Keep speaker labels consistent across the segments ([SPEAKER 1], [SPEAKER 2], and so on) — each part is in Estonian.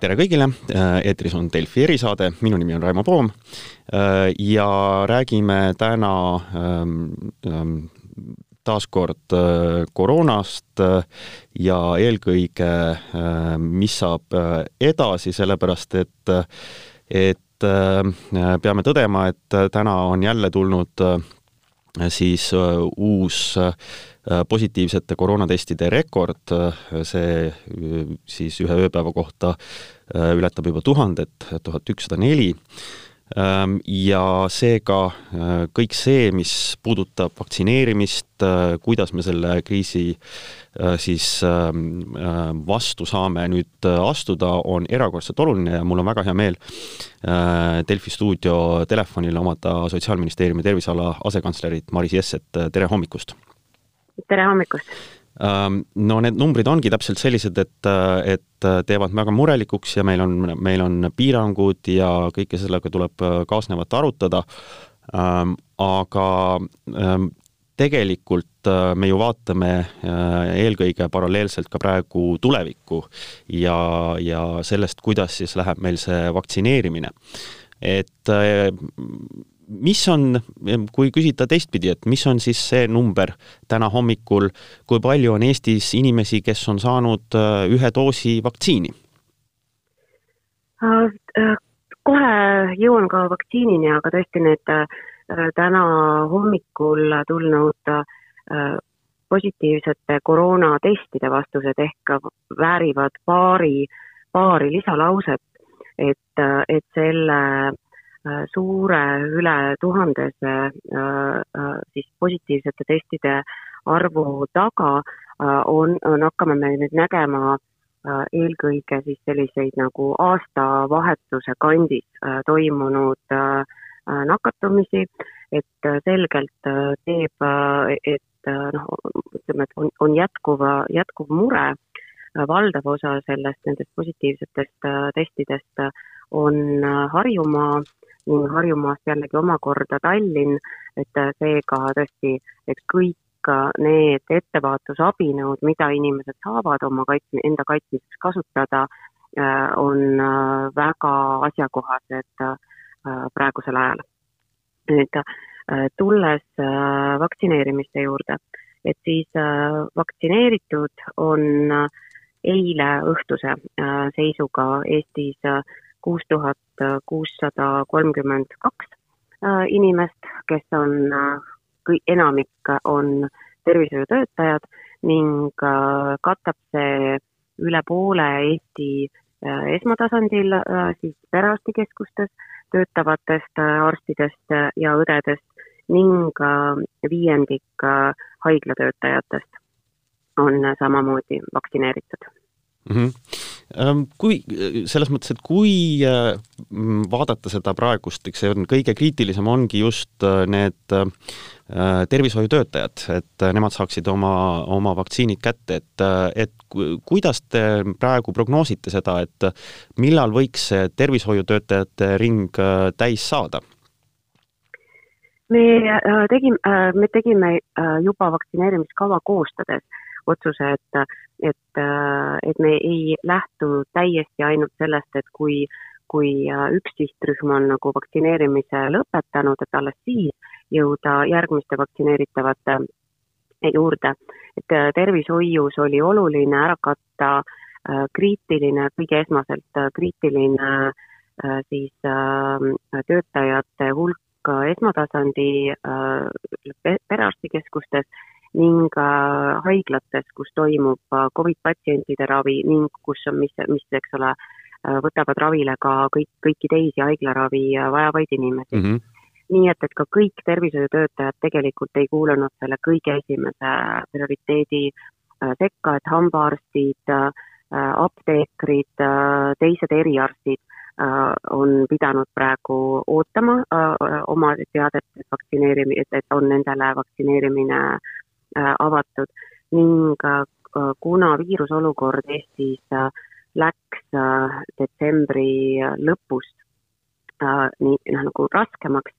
[SPEAKER 1] tere kõigile, eetris on Delfi erisaade, minu nimi on Raimo Poom. Ja räägime täna ähm, ähm, taas kord koroonast ja eelkõige, mis saab edasi, sellepärast et, et peame tõdema, et täna on jälle tulnud siis uus Äh, positiivsete koroonatestide rekord, äh, see äh, siis ühe ööpäeva kohta ületab juba tuhandet, tuhat ükssada neli, ähm, ja seega kõik see, mis puudutab vaktsineerimist, kuidas me selle kriisi siis ähm, vastu saame nüüd astuda, on erakordselt oluline ja mul on väga hea meel Delfi stuudio telefonil omada Sotsiaalministeeriumi terviseala asekantslerit Maris Jesset, tere hommikust!
[SPEAKER 2] Tere hommikust!
[SPEAKER 1] Ähm, no need numbrid ongi täpselt sellised, et, et teevad väga murelikuks ja meil on, meil on piirangud ja kõike sellega tuleb kaasnevat arutada. Ähm, aga ähm, tegelikult äh, me ju vaatame äh, eelkõige paralleelselt ka praegu tulevikku ja, ja sellest, kuidas siis läheb meil see vaktsineerimine. et äh, mis on, kui küsida teistpidi, et mis on siis see number täna hommikul, kui palju on Eestis inimesi, kes on saanud äh, ühe doosi vaktsiini?
[SPEAKER 2] Äh, äh, kohe jõuan ka vaktsiinini, aga tõesti need täna hommikul tulnud positiivsete koroonatestide vastused ehk väärivad paari, paari lisalauset, et, et selle suure, üle tuhandese äh, äh, siis positiivsete testide arvu taga on, on, hakkame me nüüd nägema eelkõige siis selliseid nagu aastavahetuse kandis toimunud nakatumisi, et selgelt teeb, et noh, ütleme, et on, on jätkuva, jätkuv mure, valdav osa sellest, nendest positiivsetest testidest on Harjumaa ning Harjumaast jällegi omakorda Tallinn, et äh, seega tõesti, et kõik äh, need ettevaatusabinõud, mida inimesed saavad oma kaits-, enda kaitsmiseks kasutada, äh, on väga asjakohased praegusel ajal. nüüd tulles vaktsineerimiste juurde, et siis vaktsineeritud on eile õhtuse seisuga Eestis kuus tuhat kuussada kolmkümmend kaks äh, inimest, kes on, äh, enamik on tervishoiutöötajad ning äh, katab see üle poole Eesti esmatasandil siis perearstikeskustes töötavatest arstidest ja õdedest ning viiendik haiglatöötajatest on samamoodi vaktsineeritud
[SPEAKER 1] mm. -hmm kui, selles mõttes, et kui äh, vaadata seda praegust, eks see on kõige kriitilisem, ongi just äh, need äh, tervishoiutöötajad, et nemad saaksid oma, oma vaktsiinid kätte, et, et kuidas te praegu prognoosite seda, et millal võiks see tervishoiutöötajate ring täis saada?
[SPEAKER 2] me tegime, me tegime juba vaktsineerimiskava koostades otsuse, et, et, et me ei lähtu täiesti ainult sellest, et kui, kui üks sihtrühm on nagu vaktsineerimise lõpetanud, et alles siis jõuda järgmiste vaktsineeritavate juurde. et tervishoius oli oluline ära katta äh, kriitiline, kõige esmaselt äh, kriitiline äh, siis töötajate hulk esmatasandi perearstikeskustes ning haiglates, kus toimub äh, Covid patsientide ravi ning kus on, mis, mis, eks ole, äh, võtavad ravile ka kõik, kõiki teisi haiglaravi äh, vajavaid inimesi mm. -hmm nii et, et ka kõik tervishoiutöötajad tegelikult ei kuulunud selle kõige esimese prioriteedi sekka, et hambaarstid, apteekrid, teised eriarstid on pidanud praegu ootama oma teadet, et vaktsineerimi-, et, et on nendele vaktsineerimine avatud ning äh, kuna viirusolukord Eestis äh, läks detsembri lõpust nii noh, nagu raskemaks,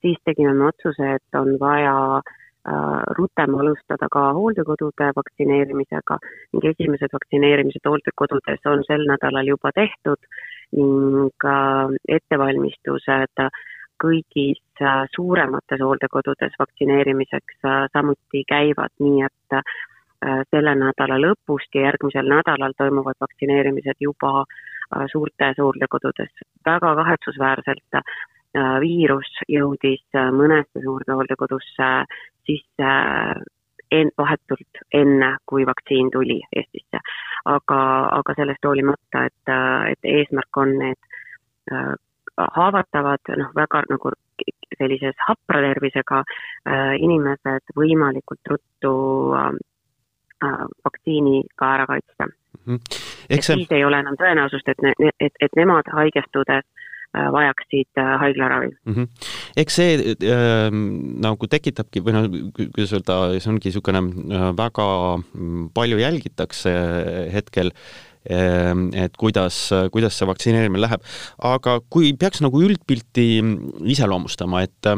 [SPEAKER 2] siis tegime me otsuse, et on vaja rutem alustada ka hooldekodude vaktsineerimisega ning esimesed vaktsineerimised hooldekodudes on sel nädalal juba tehtud ning ettevalmistused kõigis suuremates hooldekodudes vaktsineerimiseks samuti käivad, nii et selle nädala lõpust ja järgmisel nädalal toimuvad vaktsineerimised juba suurtes hooldekodudes. väga kahetsusväärselt viirus jõudis mõnesse suurde hooldekodusse sisse en-, vahetult enne, kui vaktsiin tuli Eestisse. aga, aga sellest hoolimata, et, et eesmärk on need äh, haavatavad, noh, väga nagu sellises hapra tervisega äh, inimesed võimalikult ruttu äh, vaktsiini ka ära kaitsta mm. -hmm. et see... siis ei ole enam tõenäosust, et ne-, et, et nemad haigestudes Äh, vajaksid äh, haiglaravi mm.
[SPEAKER 1] -hmm. eks see äh, nagu tekitabki või noh, kuidas öelda, see ongi niisugune äh, väga mm, palju jälgitakse hetkel äh, et kuidas, kuidas see vaktsineerimine läheb. aga kui peaks nagu üldpilti iseloomustama, et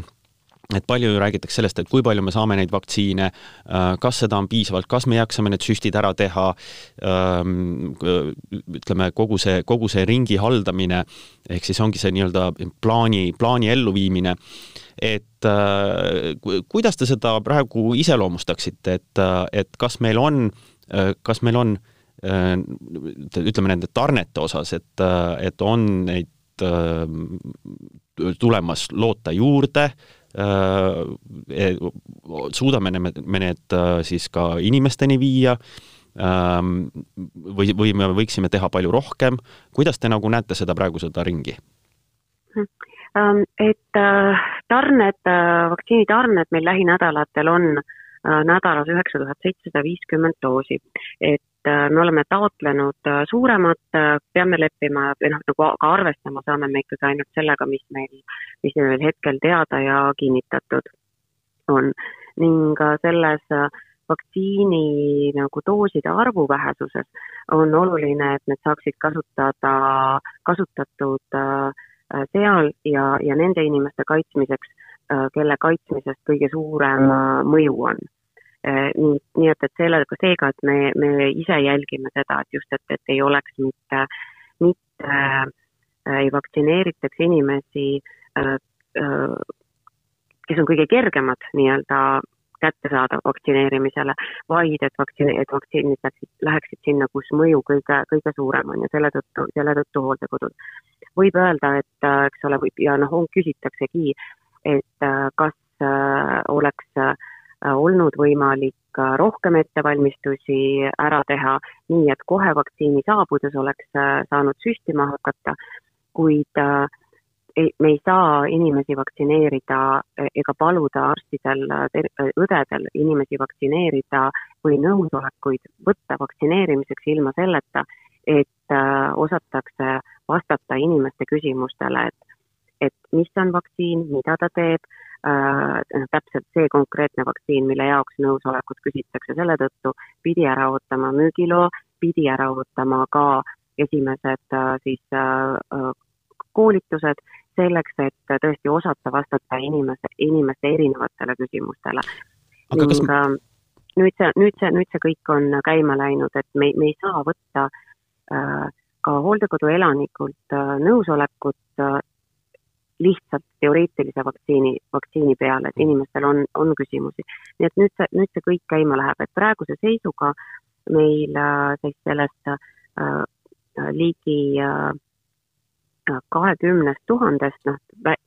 [SPEAKER 1] et palju ju räägitakse sellest, et kui palju me saame neid vaktsiine, äh, kas seda on piisavalt, kas me jaksame need süstid ära teha, ähm, ütleme, kogu see, kogu see ringi haldamine, ehk siis ongi see nii-öelda plaani, plaani elluviimine, et äh, kuidas te seda praegu iseloomustaksite, et, et kas meil on, kas meil on ütleme nende tarnete osas, et, et on neid tulemas loota juurde, Äh, e, suudame me need äh, siis ka inimesteni viia ähm, või, või me võiksime teha palju rohkem, kuidas te nagu näete seda praegu, seda ringi?
[SPEAKER 2] Ähm, et äh, tarned, vaktsiinitarned meil lähinädalatel on nädalas üheksa tuhat seitsesada viiskümmend doosi. et Äh, me oleme taotlenud äh, suuremat, äh, peame leppima või noh, nagu ka arvestama saame me ikkagi ainult sellega, mis meil, mis meil hetkel teada ja kinnitatud on. ning selles vaktsiini nagu dooside arvu vähesuses on oluline, et need saaksid kasutada, kasutatud seal ja, ja nende inimeste kaitsmiseks, kelle kaitsmisest kõige suurem mõju on nii, nii et, et selle, seega, et me, me ise jälgime seda, et just, et, et ei oleks mitte, mitte äh, ei vaktsineeritaks inimesi, äh, kes on kõige kergemad nii-öelda kätte saada vaktsineerimisele, vaid et vaktsiin, et vaktsiinid läksid, läheksid sinna, kus mõju kõige, kõige suurem on ja selle tõttu, selle tõttu hooldekodud. võib öelda, et eks ole, võib ja noh, küsitaksegi, et kas oleks äh, Äh, olnud võimalik äh, rohkem ettevalmistusi ära teha, nii et kohe vaktsiini saabudes oleks äh, saanud süstima hakata, kuid ei, me ei saa inimesi vaktsineerida ega paluda arstidel, õdedel inimesi vaktsineerida või nõusolekuid võtta vaktsineerimiseks ilma selleta, et osatakse vastata inimeste küsimustele, et, et mis on vaktsiin, mida ta teeb äh, täpselt see konkreetne vaktsiin, mille jaoks nõusolekut küsitakse, selle tõttu pidi ära ootama müügiloa, pidi ära ootama ka esimesed äh, siis äh, äh koolitused selleks, et tõesti osata vastata inimese, inimeste erinevatele küsimustele. ning kas... Äh, nüüd see, nüüd see, nüüd see kõik on käima läinud, et me, me ei saa võtta äh, ka hooldekodu elanikult äh, nõusolekut äh, lihtsalt teoreetilise vaktsiini, vaktsiini peale, et inimestel on, on küsimusi. nii et nüüd see, nüüd see kõik käima läheb, et praeguse seisuga meil äh, siis sellest äh, ligi äh, kahekümnest tuhandest, noh,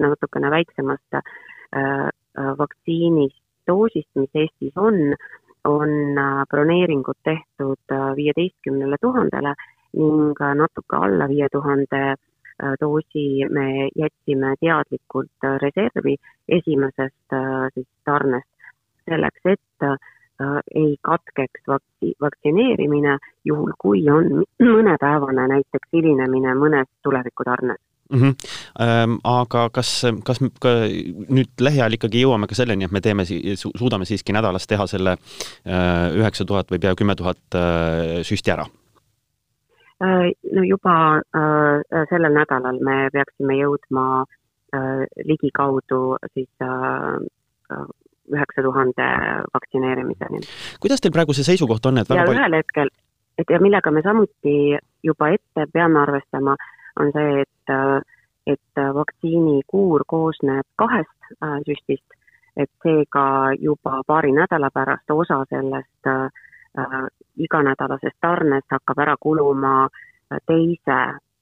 [SPEAKER 2] natukene väiksemast äh, äh, vaktsiinist, doosist, mis Eestis on, on äh, broneeringud tehtud viieteistkümnele tuhandele ning natuke alla viie tuhande Äh, doosi me jätsime teadlikult äh, reservi esimesest äh, siis tarnest selleks, et ei katkeks vaktsi-, vaktsineerimine, juhul kui on mõnepäevane näiteks hilinemine mõnes tulevikutarnes
[SPEAKER 1] mm. -hmm. Ähm, aga kas, kas ka nüüd lähiajal ikkagi jõuame ka selleni, et me teeme suudame siiski nädalas teha selle üheksa tuhat või pea kümme tuhat süsti ära?
[SPEAKER 2] Äh, no juba äh, sellel nädalal me peaksime jõudma äh, ligikaudu siis üheksa tuhande vaktsineerimiseni.
[SPEAKER 1] kuidas teil praegu see seisukoht on, et
[SPEAKER 2] ja palju... ühel hetkel, et ja millega me samuti juba ette peame arvestama, on see, et, et vaktsiinikuur koosneb kahest äh, süstist, et seega juba paari nädala pärast osa sellest äh, iganädalasest tarnest hakkab ära kuluma teise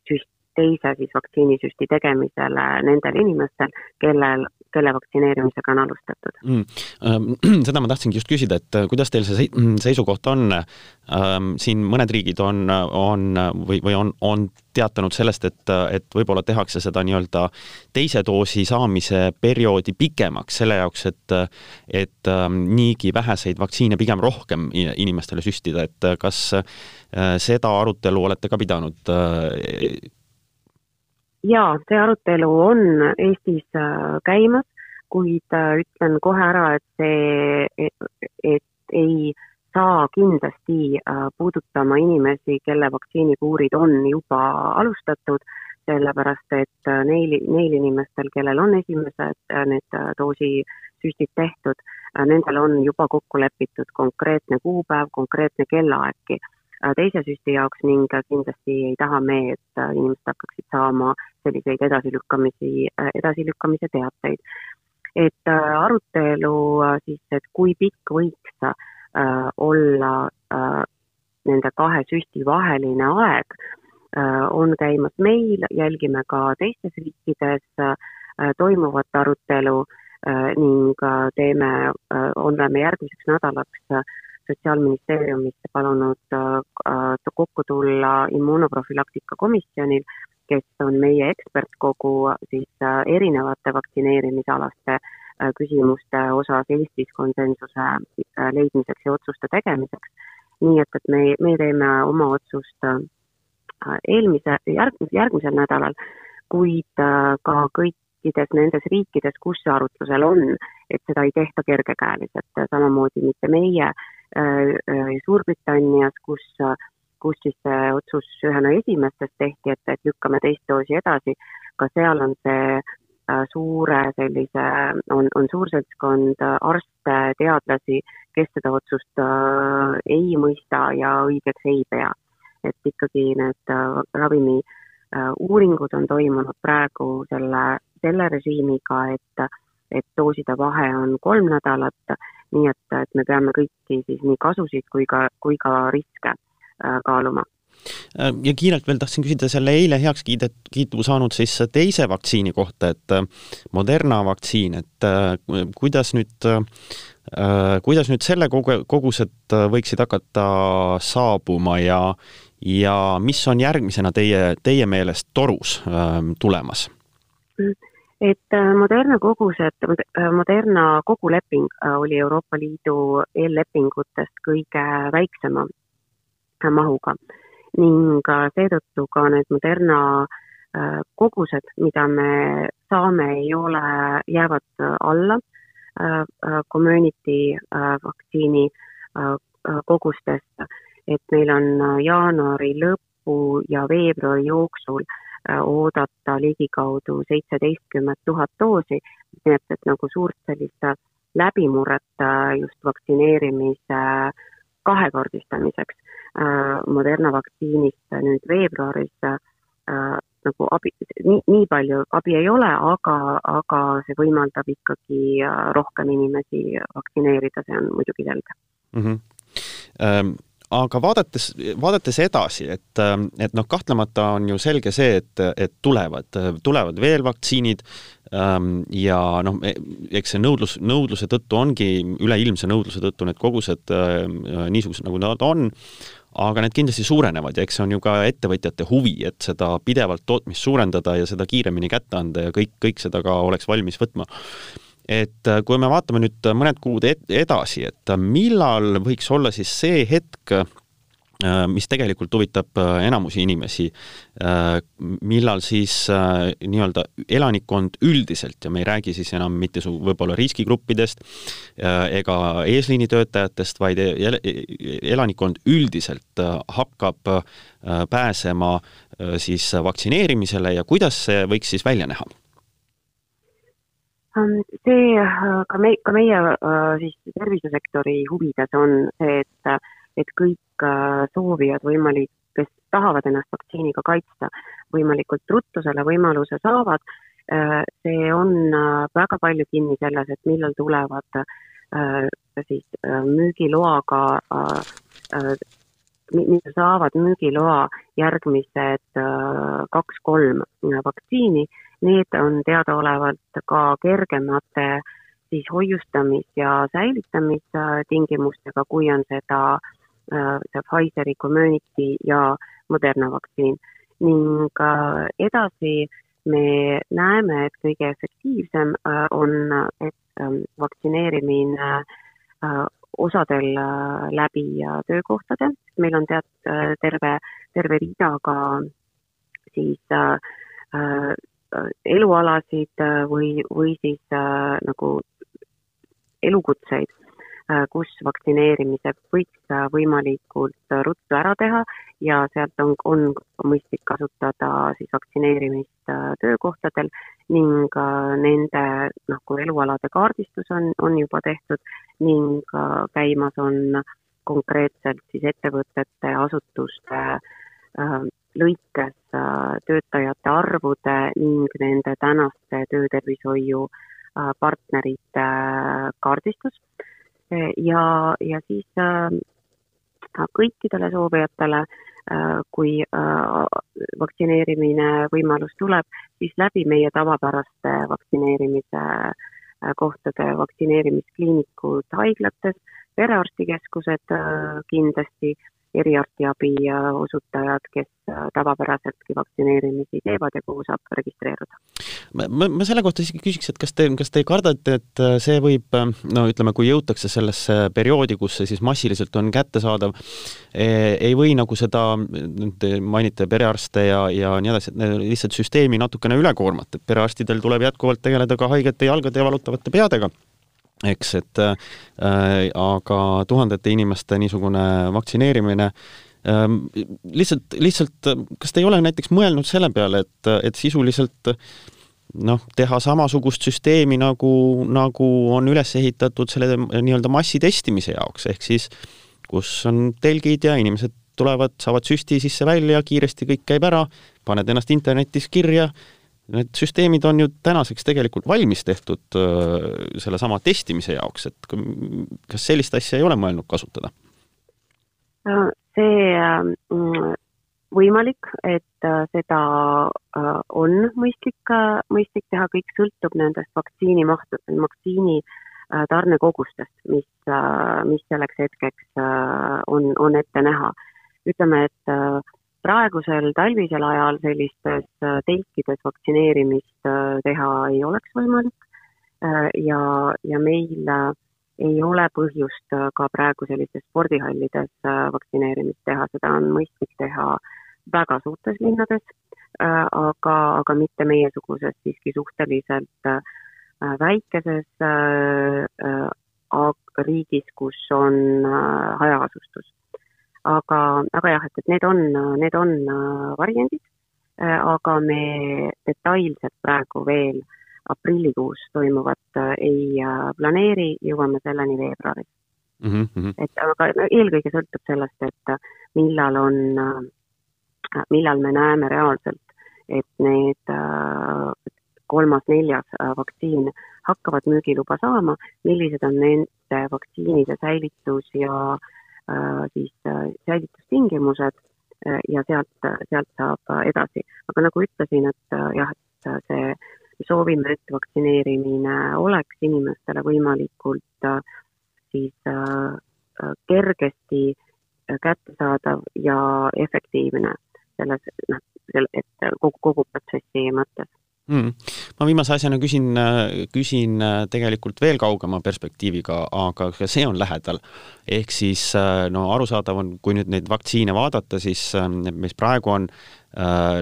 [SPEAKER 2] süst, teise siis vaktsiinisüsti tegemisele nendel inimestel, kellel kelle vaktsineerimisega on alustatud. Mm..
[SPEAKER 1] Ähm, seda ma tahtsingi just küsida, et äh, kuidas teil see seisukoht on, ähm, siin mõned riigid on, on või, või on, on teatanud sellest, et, et võib-olla tehakse seda nii-öelda teise doosi saamise perioodi pikemaks, selle jaoks, et et ähm, niigi väheseid vaktsiine pigem rohkem inimestele süstida, et kas äh, seda arutelu olete ka pidanud
[SPEAKER 2] jaa, see arutelu on Eestis äh, käimas, kuid äh, ütlen kohe ära, et see, et ei saa kindlasti äh, puudutama inimesi, kelle vaktsiinikuurid on juba alustatud, sellepärast et neil, neil inimestel, kellel on esimesed need doosisüstid tehtud, nendel on juba kokku lepitud konkreetne kuupäev, konkreetne kellaaegki Äh, teise süsti jaoks ning kindlasti ei taha me, et äh, inimesed hakkaksid saama selliseid edasilükkamisi, äh, edasilükkamise teateid. et arutelu siis, et kui pikk võiks olla nende kahe süsti vaheline aeg, on käimas meil, jälgime ka teistes riikides toimuvat arutelu ning teeme, oleme järgmiseks nädalaks Sotsiaalministeeriumisse palunud äh, kokku tulla immunoprofülaktika komisjonil, kes on meie ekspertkogu siis äh, erinevate vaktsineerimisalaste äh, küsimuste osas Eestis konsensuse leidmiseks ja otsuste tegemiseks. nii et, et me, me teeme oma otsust eelmise, järg-, järgmisel nädalal, kuid ka kõikides nendes riikides, kus see arutlusel on, et seda ei tehta kergekäeliselt, samamoodi mitte meie äh, Äh, äh, Suurbritannias, kus, kus siis see otsus ühena esimestest tehti, et, et lükkame teist doosi edasi, ka seal on see äh, suure sellise, on, on suur seltskond arste, teadlasi, kes seda otsust äh, ei mõista ja õigeks ei pea. et ikkagi need äh, ravimi äh, uuringud on toimunud praegu selle, selle režiimiga, et, et dooside vahe on kolm nädalat nii et, et me peame kõiki siis nii kasusid kui ka, kui ka riske äh, kaaluma
[SPEAKER 1] äh, ja kiirelt veel tahtsin küsida selle eile heaks kiidet, kiitu saanud siis teise vaktsiini kohta, et äh, Moderna vaktsiin, et kuidas nüüd, kuidas nüüd selle kogu, kogused võiksid hakata saabuma ja ja mis on järgmisena teie, teie meelest torus tulemas?
[SPEAKER 2] Et äh, Moderna kogused, äh, Moderna koguleping äh, oli Euroopa Liidu eellepingutest kõige väiksema mahuga. Ning seetõttu ka need Moderna kogused, mida me saame, ei ole, jäävad alla. Community vaktsiini kogustest, et meil on jaanuari lõpu ja veebruari jooksul äh, Äh, oodata ligikaudu seitseteistkümmet tuhat doosi, nii et, et nagu suurt sellist läbimurret äh, just vaktsineerimise kahekordistamiseks äh, Moderna vaktsiinist nüüd veebruaris nagu abi, nii, nii palju abi ei ole, aga, aga see võimaldab ikkagi rohkem inimesi vaktsineerida, see on muidugi selge mm.
[SPEAKER 1] -hmm. Um aga vaadates, vaadates edasi, et, et noh, kahtlemata on ju selge see, et, et tulevad, tulevad veel vaktsiinid ähm, ja noh, eks see nõudlus, nõudluse tõttu ongi, üleilmse nõudluse tõttu need kogused äh, niisugused, nagu nad on, aga need kindlasti suurenevad ja eks see on ju ka ettevõtjate huvi, et seda pidevalt tootmist suurendada ja seda kiiremini kätte anda ja kõik, kõik seda ka oleks valmis võtma et äh, kui me vaatame nüüd mõned kuud edasi, et äh, millal võiks olla siis see hetk, äh, mis tegelikult huvitab enamusi inimesi, millal siis nii-öelda elanikkond üldiselt ja me ei räägi siis enam mitte su võib-olla riskigruppidest ega eesliinitöötajatest, vaid e-, e-, elanikkond üldiselt hakkab pääsema siis vaktsineerimisele ja kuidas see võiks siis välja näha?
[SPEAKER 2] See ka me, ka meie siis tervisesektori huvides on see, et, et kõik soovijad võimalik, kes tahavad ennast vaktsiiniga kaitsta, võimalikult ruttu selle võimaluse saavad. see on väga palju kinni selles, et millal tulevad siis müügiloaga saavad müügiloa järgmised kaks-kolm vaktsiini Need on teadaolevalt ka kergemate siis hoiustamis- ja säilitamistingimustega, kui on seda äh, see Pfizeri Community ja Moderna vaktsiin. ning äh, edasi me näeme, et kõige efektiivsem äh, on, et ähm, vaktsineerimine osadel läbi töökohtade, meil on tead terve, terve rida ka siis Äh, elualasid äh, või, või siis äh, nagu elukutseid, kus vaktsineerimise võiks võimalikult ruttu ära teha ja sealt on, on mõistlik kasutada siis vaktsineerimist töökohtadel ning nende kui elualade kaardistus on, on juba tehtud ning käimas on konkreetselt siis ettevõtete, asutuste lõikes äh, töötajate arvude ning nende tänaste töötervishoiu äh, partnerite äh, kaardistus. ja, ja siis kõikidele soovijatele, kui vaktsineerimine võimalus tuleb, siis läbi meie tavapäraste vaktsineerimise kohtade vaktsineerimiskliinikud haiglates, perearstikeskused kindlasti eriarstiabi osutajad, kes äh, tavapäraseltki vaktsineerimisi teevad ja kuhu saab registreeruda.
[SPEAKER 1] ma, ma, ma selle kohta isegi küsiks, et kas te, kas te ei karda, et, äh, see võib, äh, no ütleme, kui jõutakse sellesse perioodi, kus see siis massiliselt on kättesaadav, ei või nagu seda, te mainite perearste ja, ja nii edasi, et lihtsalt süsteemi natukene üle koormata, et perearstidel tuleb jätkuvalt tegeleda ka haigete jalgade ja valutavate peadega eks, et äh, aga tuhandete inimeste niisugune vaktsineerimine äh, lihtsalt, lihtsalt kas te ei ole näiteks mõelnud selle peale, et, et sisuliselt noh, teha samasugust süsteemi, nagu, nagu on üles ehitatud selle nii-öelda massitestimise jaoks, ehk siis kus on telgid ja inimesed tulevad, saavad süsti sisse-välja, kiiresti kõik käib ära, paned ennast internetis kirja Need süsteemid on ju tänaseks tegelikult valmis tehtud äh, sellesama testimise jaoks, et kas sellist asja ei ole mõelnud kasutada?
[SPEAKER 2] Äh, see äh, võimalik, et seda on mõistlik, mõistlik teha, kõik sõltub nendest vaktsiinimahtu, vaktsiini tarnekogustest, mis, mis selleks hetkeks on, on ette näha. ütleme, et praegusel talvisel ajal sellistes äh, telkides vaktsineerimist äh, teha ei oleks võimalik. Äh, ja, ja meil ei ole põhjust ka praegu sellistes spordihallides vaktsineerimist teha, seda on mõistlik teha väga suurtes linnades, aga, aga mitte meiesuguses siiski suhteliselt väikeses riigis, kus on hajaasustus aga, aga jah, et, et need on, need on äh, variandid, äh, aga me detailselt praegu veel aprillikuus toimuvat äh, ei planeeri, jõuame selleni veebruaris mm. -hmm. et aga eelkõige sõltub sellest, et millal on, millal me näeme reaalselt, et need kolmas-neljas vaktsiin hakkavad müügiluba saama, millised on nende vaktsiinide säilitus ja äh, Äh, siis äh, säilitustingimused äh, ja sealt, sealt saab edasi. aga nagu ütlesin, et jah, et see, me soovime, et vaktsineerimine oleks inimestele võimalikult siis kergesti kättesaadav ja efektiivne selles, noh, et kogu, kogu protsessi mõttes
[SPEAKER 1] mm.. ma viimase asjana küsin, küsin äh, tegelikult veel kaugema perspektiiviga, aga ka see on lähedal. ehk siis äh, no arusaadav on, kui nüüd neid vaktsiine vaadata, siis äh, mis praegu on,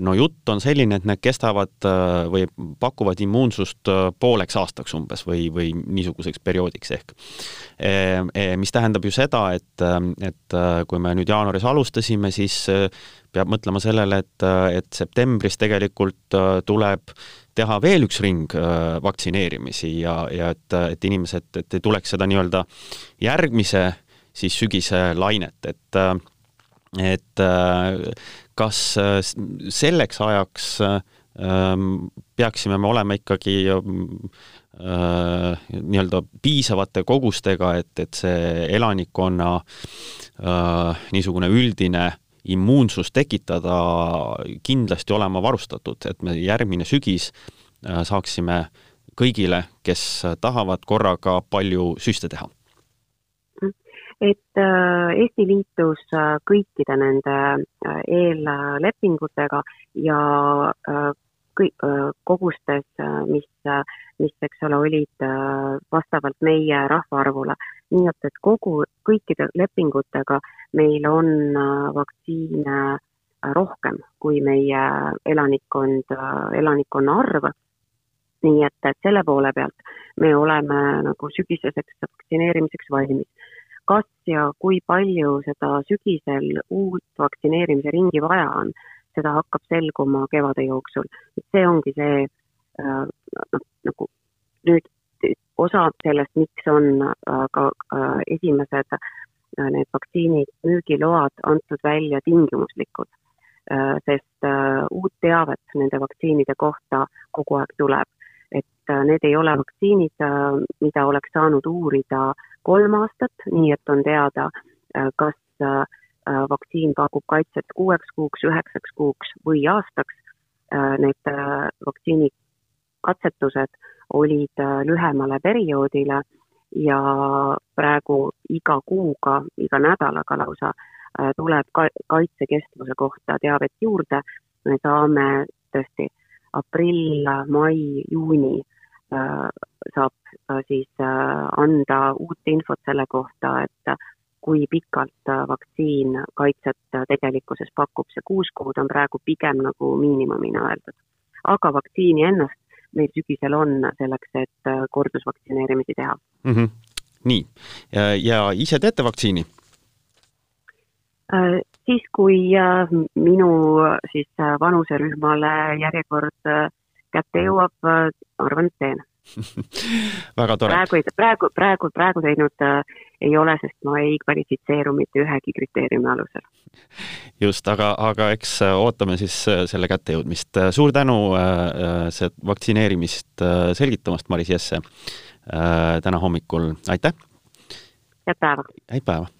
[SPEAKER 1] no jutt on selline, et need kestavad või pakuvad immuunsust pooleks aastaks umbes või, või niisuguseks perioodiks ehk. mis tähendab ju seda, et, et kui me nüüd jaanuaris alustasime, siis peab mõtlema sellele, et, et septembris tegelikult tuleb teha veel üks üks ring vaktsineerimisi ja, ja et, et inimesed, et ei tuleks seda nii-öelda järgmise siis sügise lainet, et et kas selleks ajaks peaksime me olema ikkagi nii-öelda piisavate kogustega, et, et see elanikkonna niisugune üldine immuunsus tekitada kindlasti olema varustatud, et me järgmine sügis äh, saaksime kõigile, kes tahavad korraga palju süste teha?
[SPEAKER 2] Et äh, Eesti liitus äh, kõikide nende eellepingutega ja kõik, kogustes, mis, mis, eks ole, olid vastavalt meie rahvaarvule. nii et, et kogu, kõikide lepingutega meil on vaktsiine rohkem kui meie elanikkond, elanikkonna arv. nii et, et selle poole pealt me oleme nagu sügiseseks vaktsineerimiseks valmis. Kas ja kui palju seda sügisel uut vaktsineerimise ringi vaja on seda hakkab selguma kevade jooksul. et see ongi see äh, noh, nagu nüüd osa sellest, miks on äh, ka äh, esimesed need vaktsiinid, müügiload antud välja tingimuslikud, sest uut teavet nende vaktsiinide kohta kogu aeg tuleb. Et need ei ole vaktsiinid, mida oleks saanud uurida kolm aastat, nii et on teada, kas Äh, vaktsiin pakub kaitset kuueks kuuks, üheksaks kuuks või aastaks. Äh, need äh, vaktsiini katsetused olid lühemale perioodile ja praegu iga kuuga, iga nädalaga lausa tuleb ka kaitsekestvuse kohta teavet juurde. me saame tõesti aprill, mai, juuni saab siis anda uut infot selle kohta, et kui pikalt äh, vaktsiin kaitset äh, tegelikkuses pakub, see kuus kuud on praegu pigem nagu miinimumina öeldud. aga vaktsiini ennast meil sügisel on selleks, et äh, kordusvaktsineerimisi teha
[SPEAKER 1] mm. -hmm. nii, ja ise teete vaktsiini?
[SPEAKER 2] siis, kui minu siis vanuserühmale järjekord kätte jõuab, arvan, et teen
[SPEAKER 1] väga tore.
[SPEAKER 2] praegu praegu, praegu, praegu teinud äh, ei ole, sest ma ei kvalifitseeru mitte ühegi kriteeriumi alusel.
[SPEAKER 1] just, aga, aga eks äh, ootame siis äh, selle kättejõudmist. suur tänu äh, see vaktsineerimist äh, selgitamast, Maris Jesse äh,, täna hommikul, aitäh!
[SPEAKER 2] head päeva!
[SPEAKER 1] häid päeva!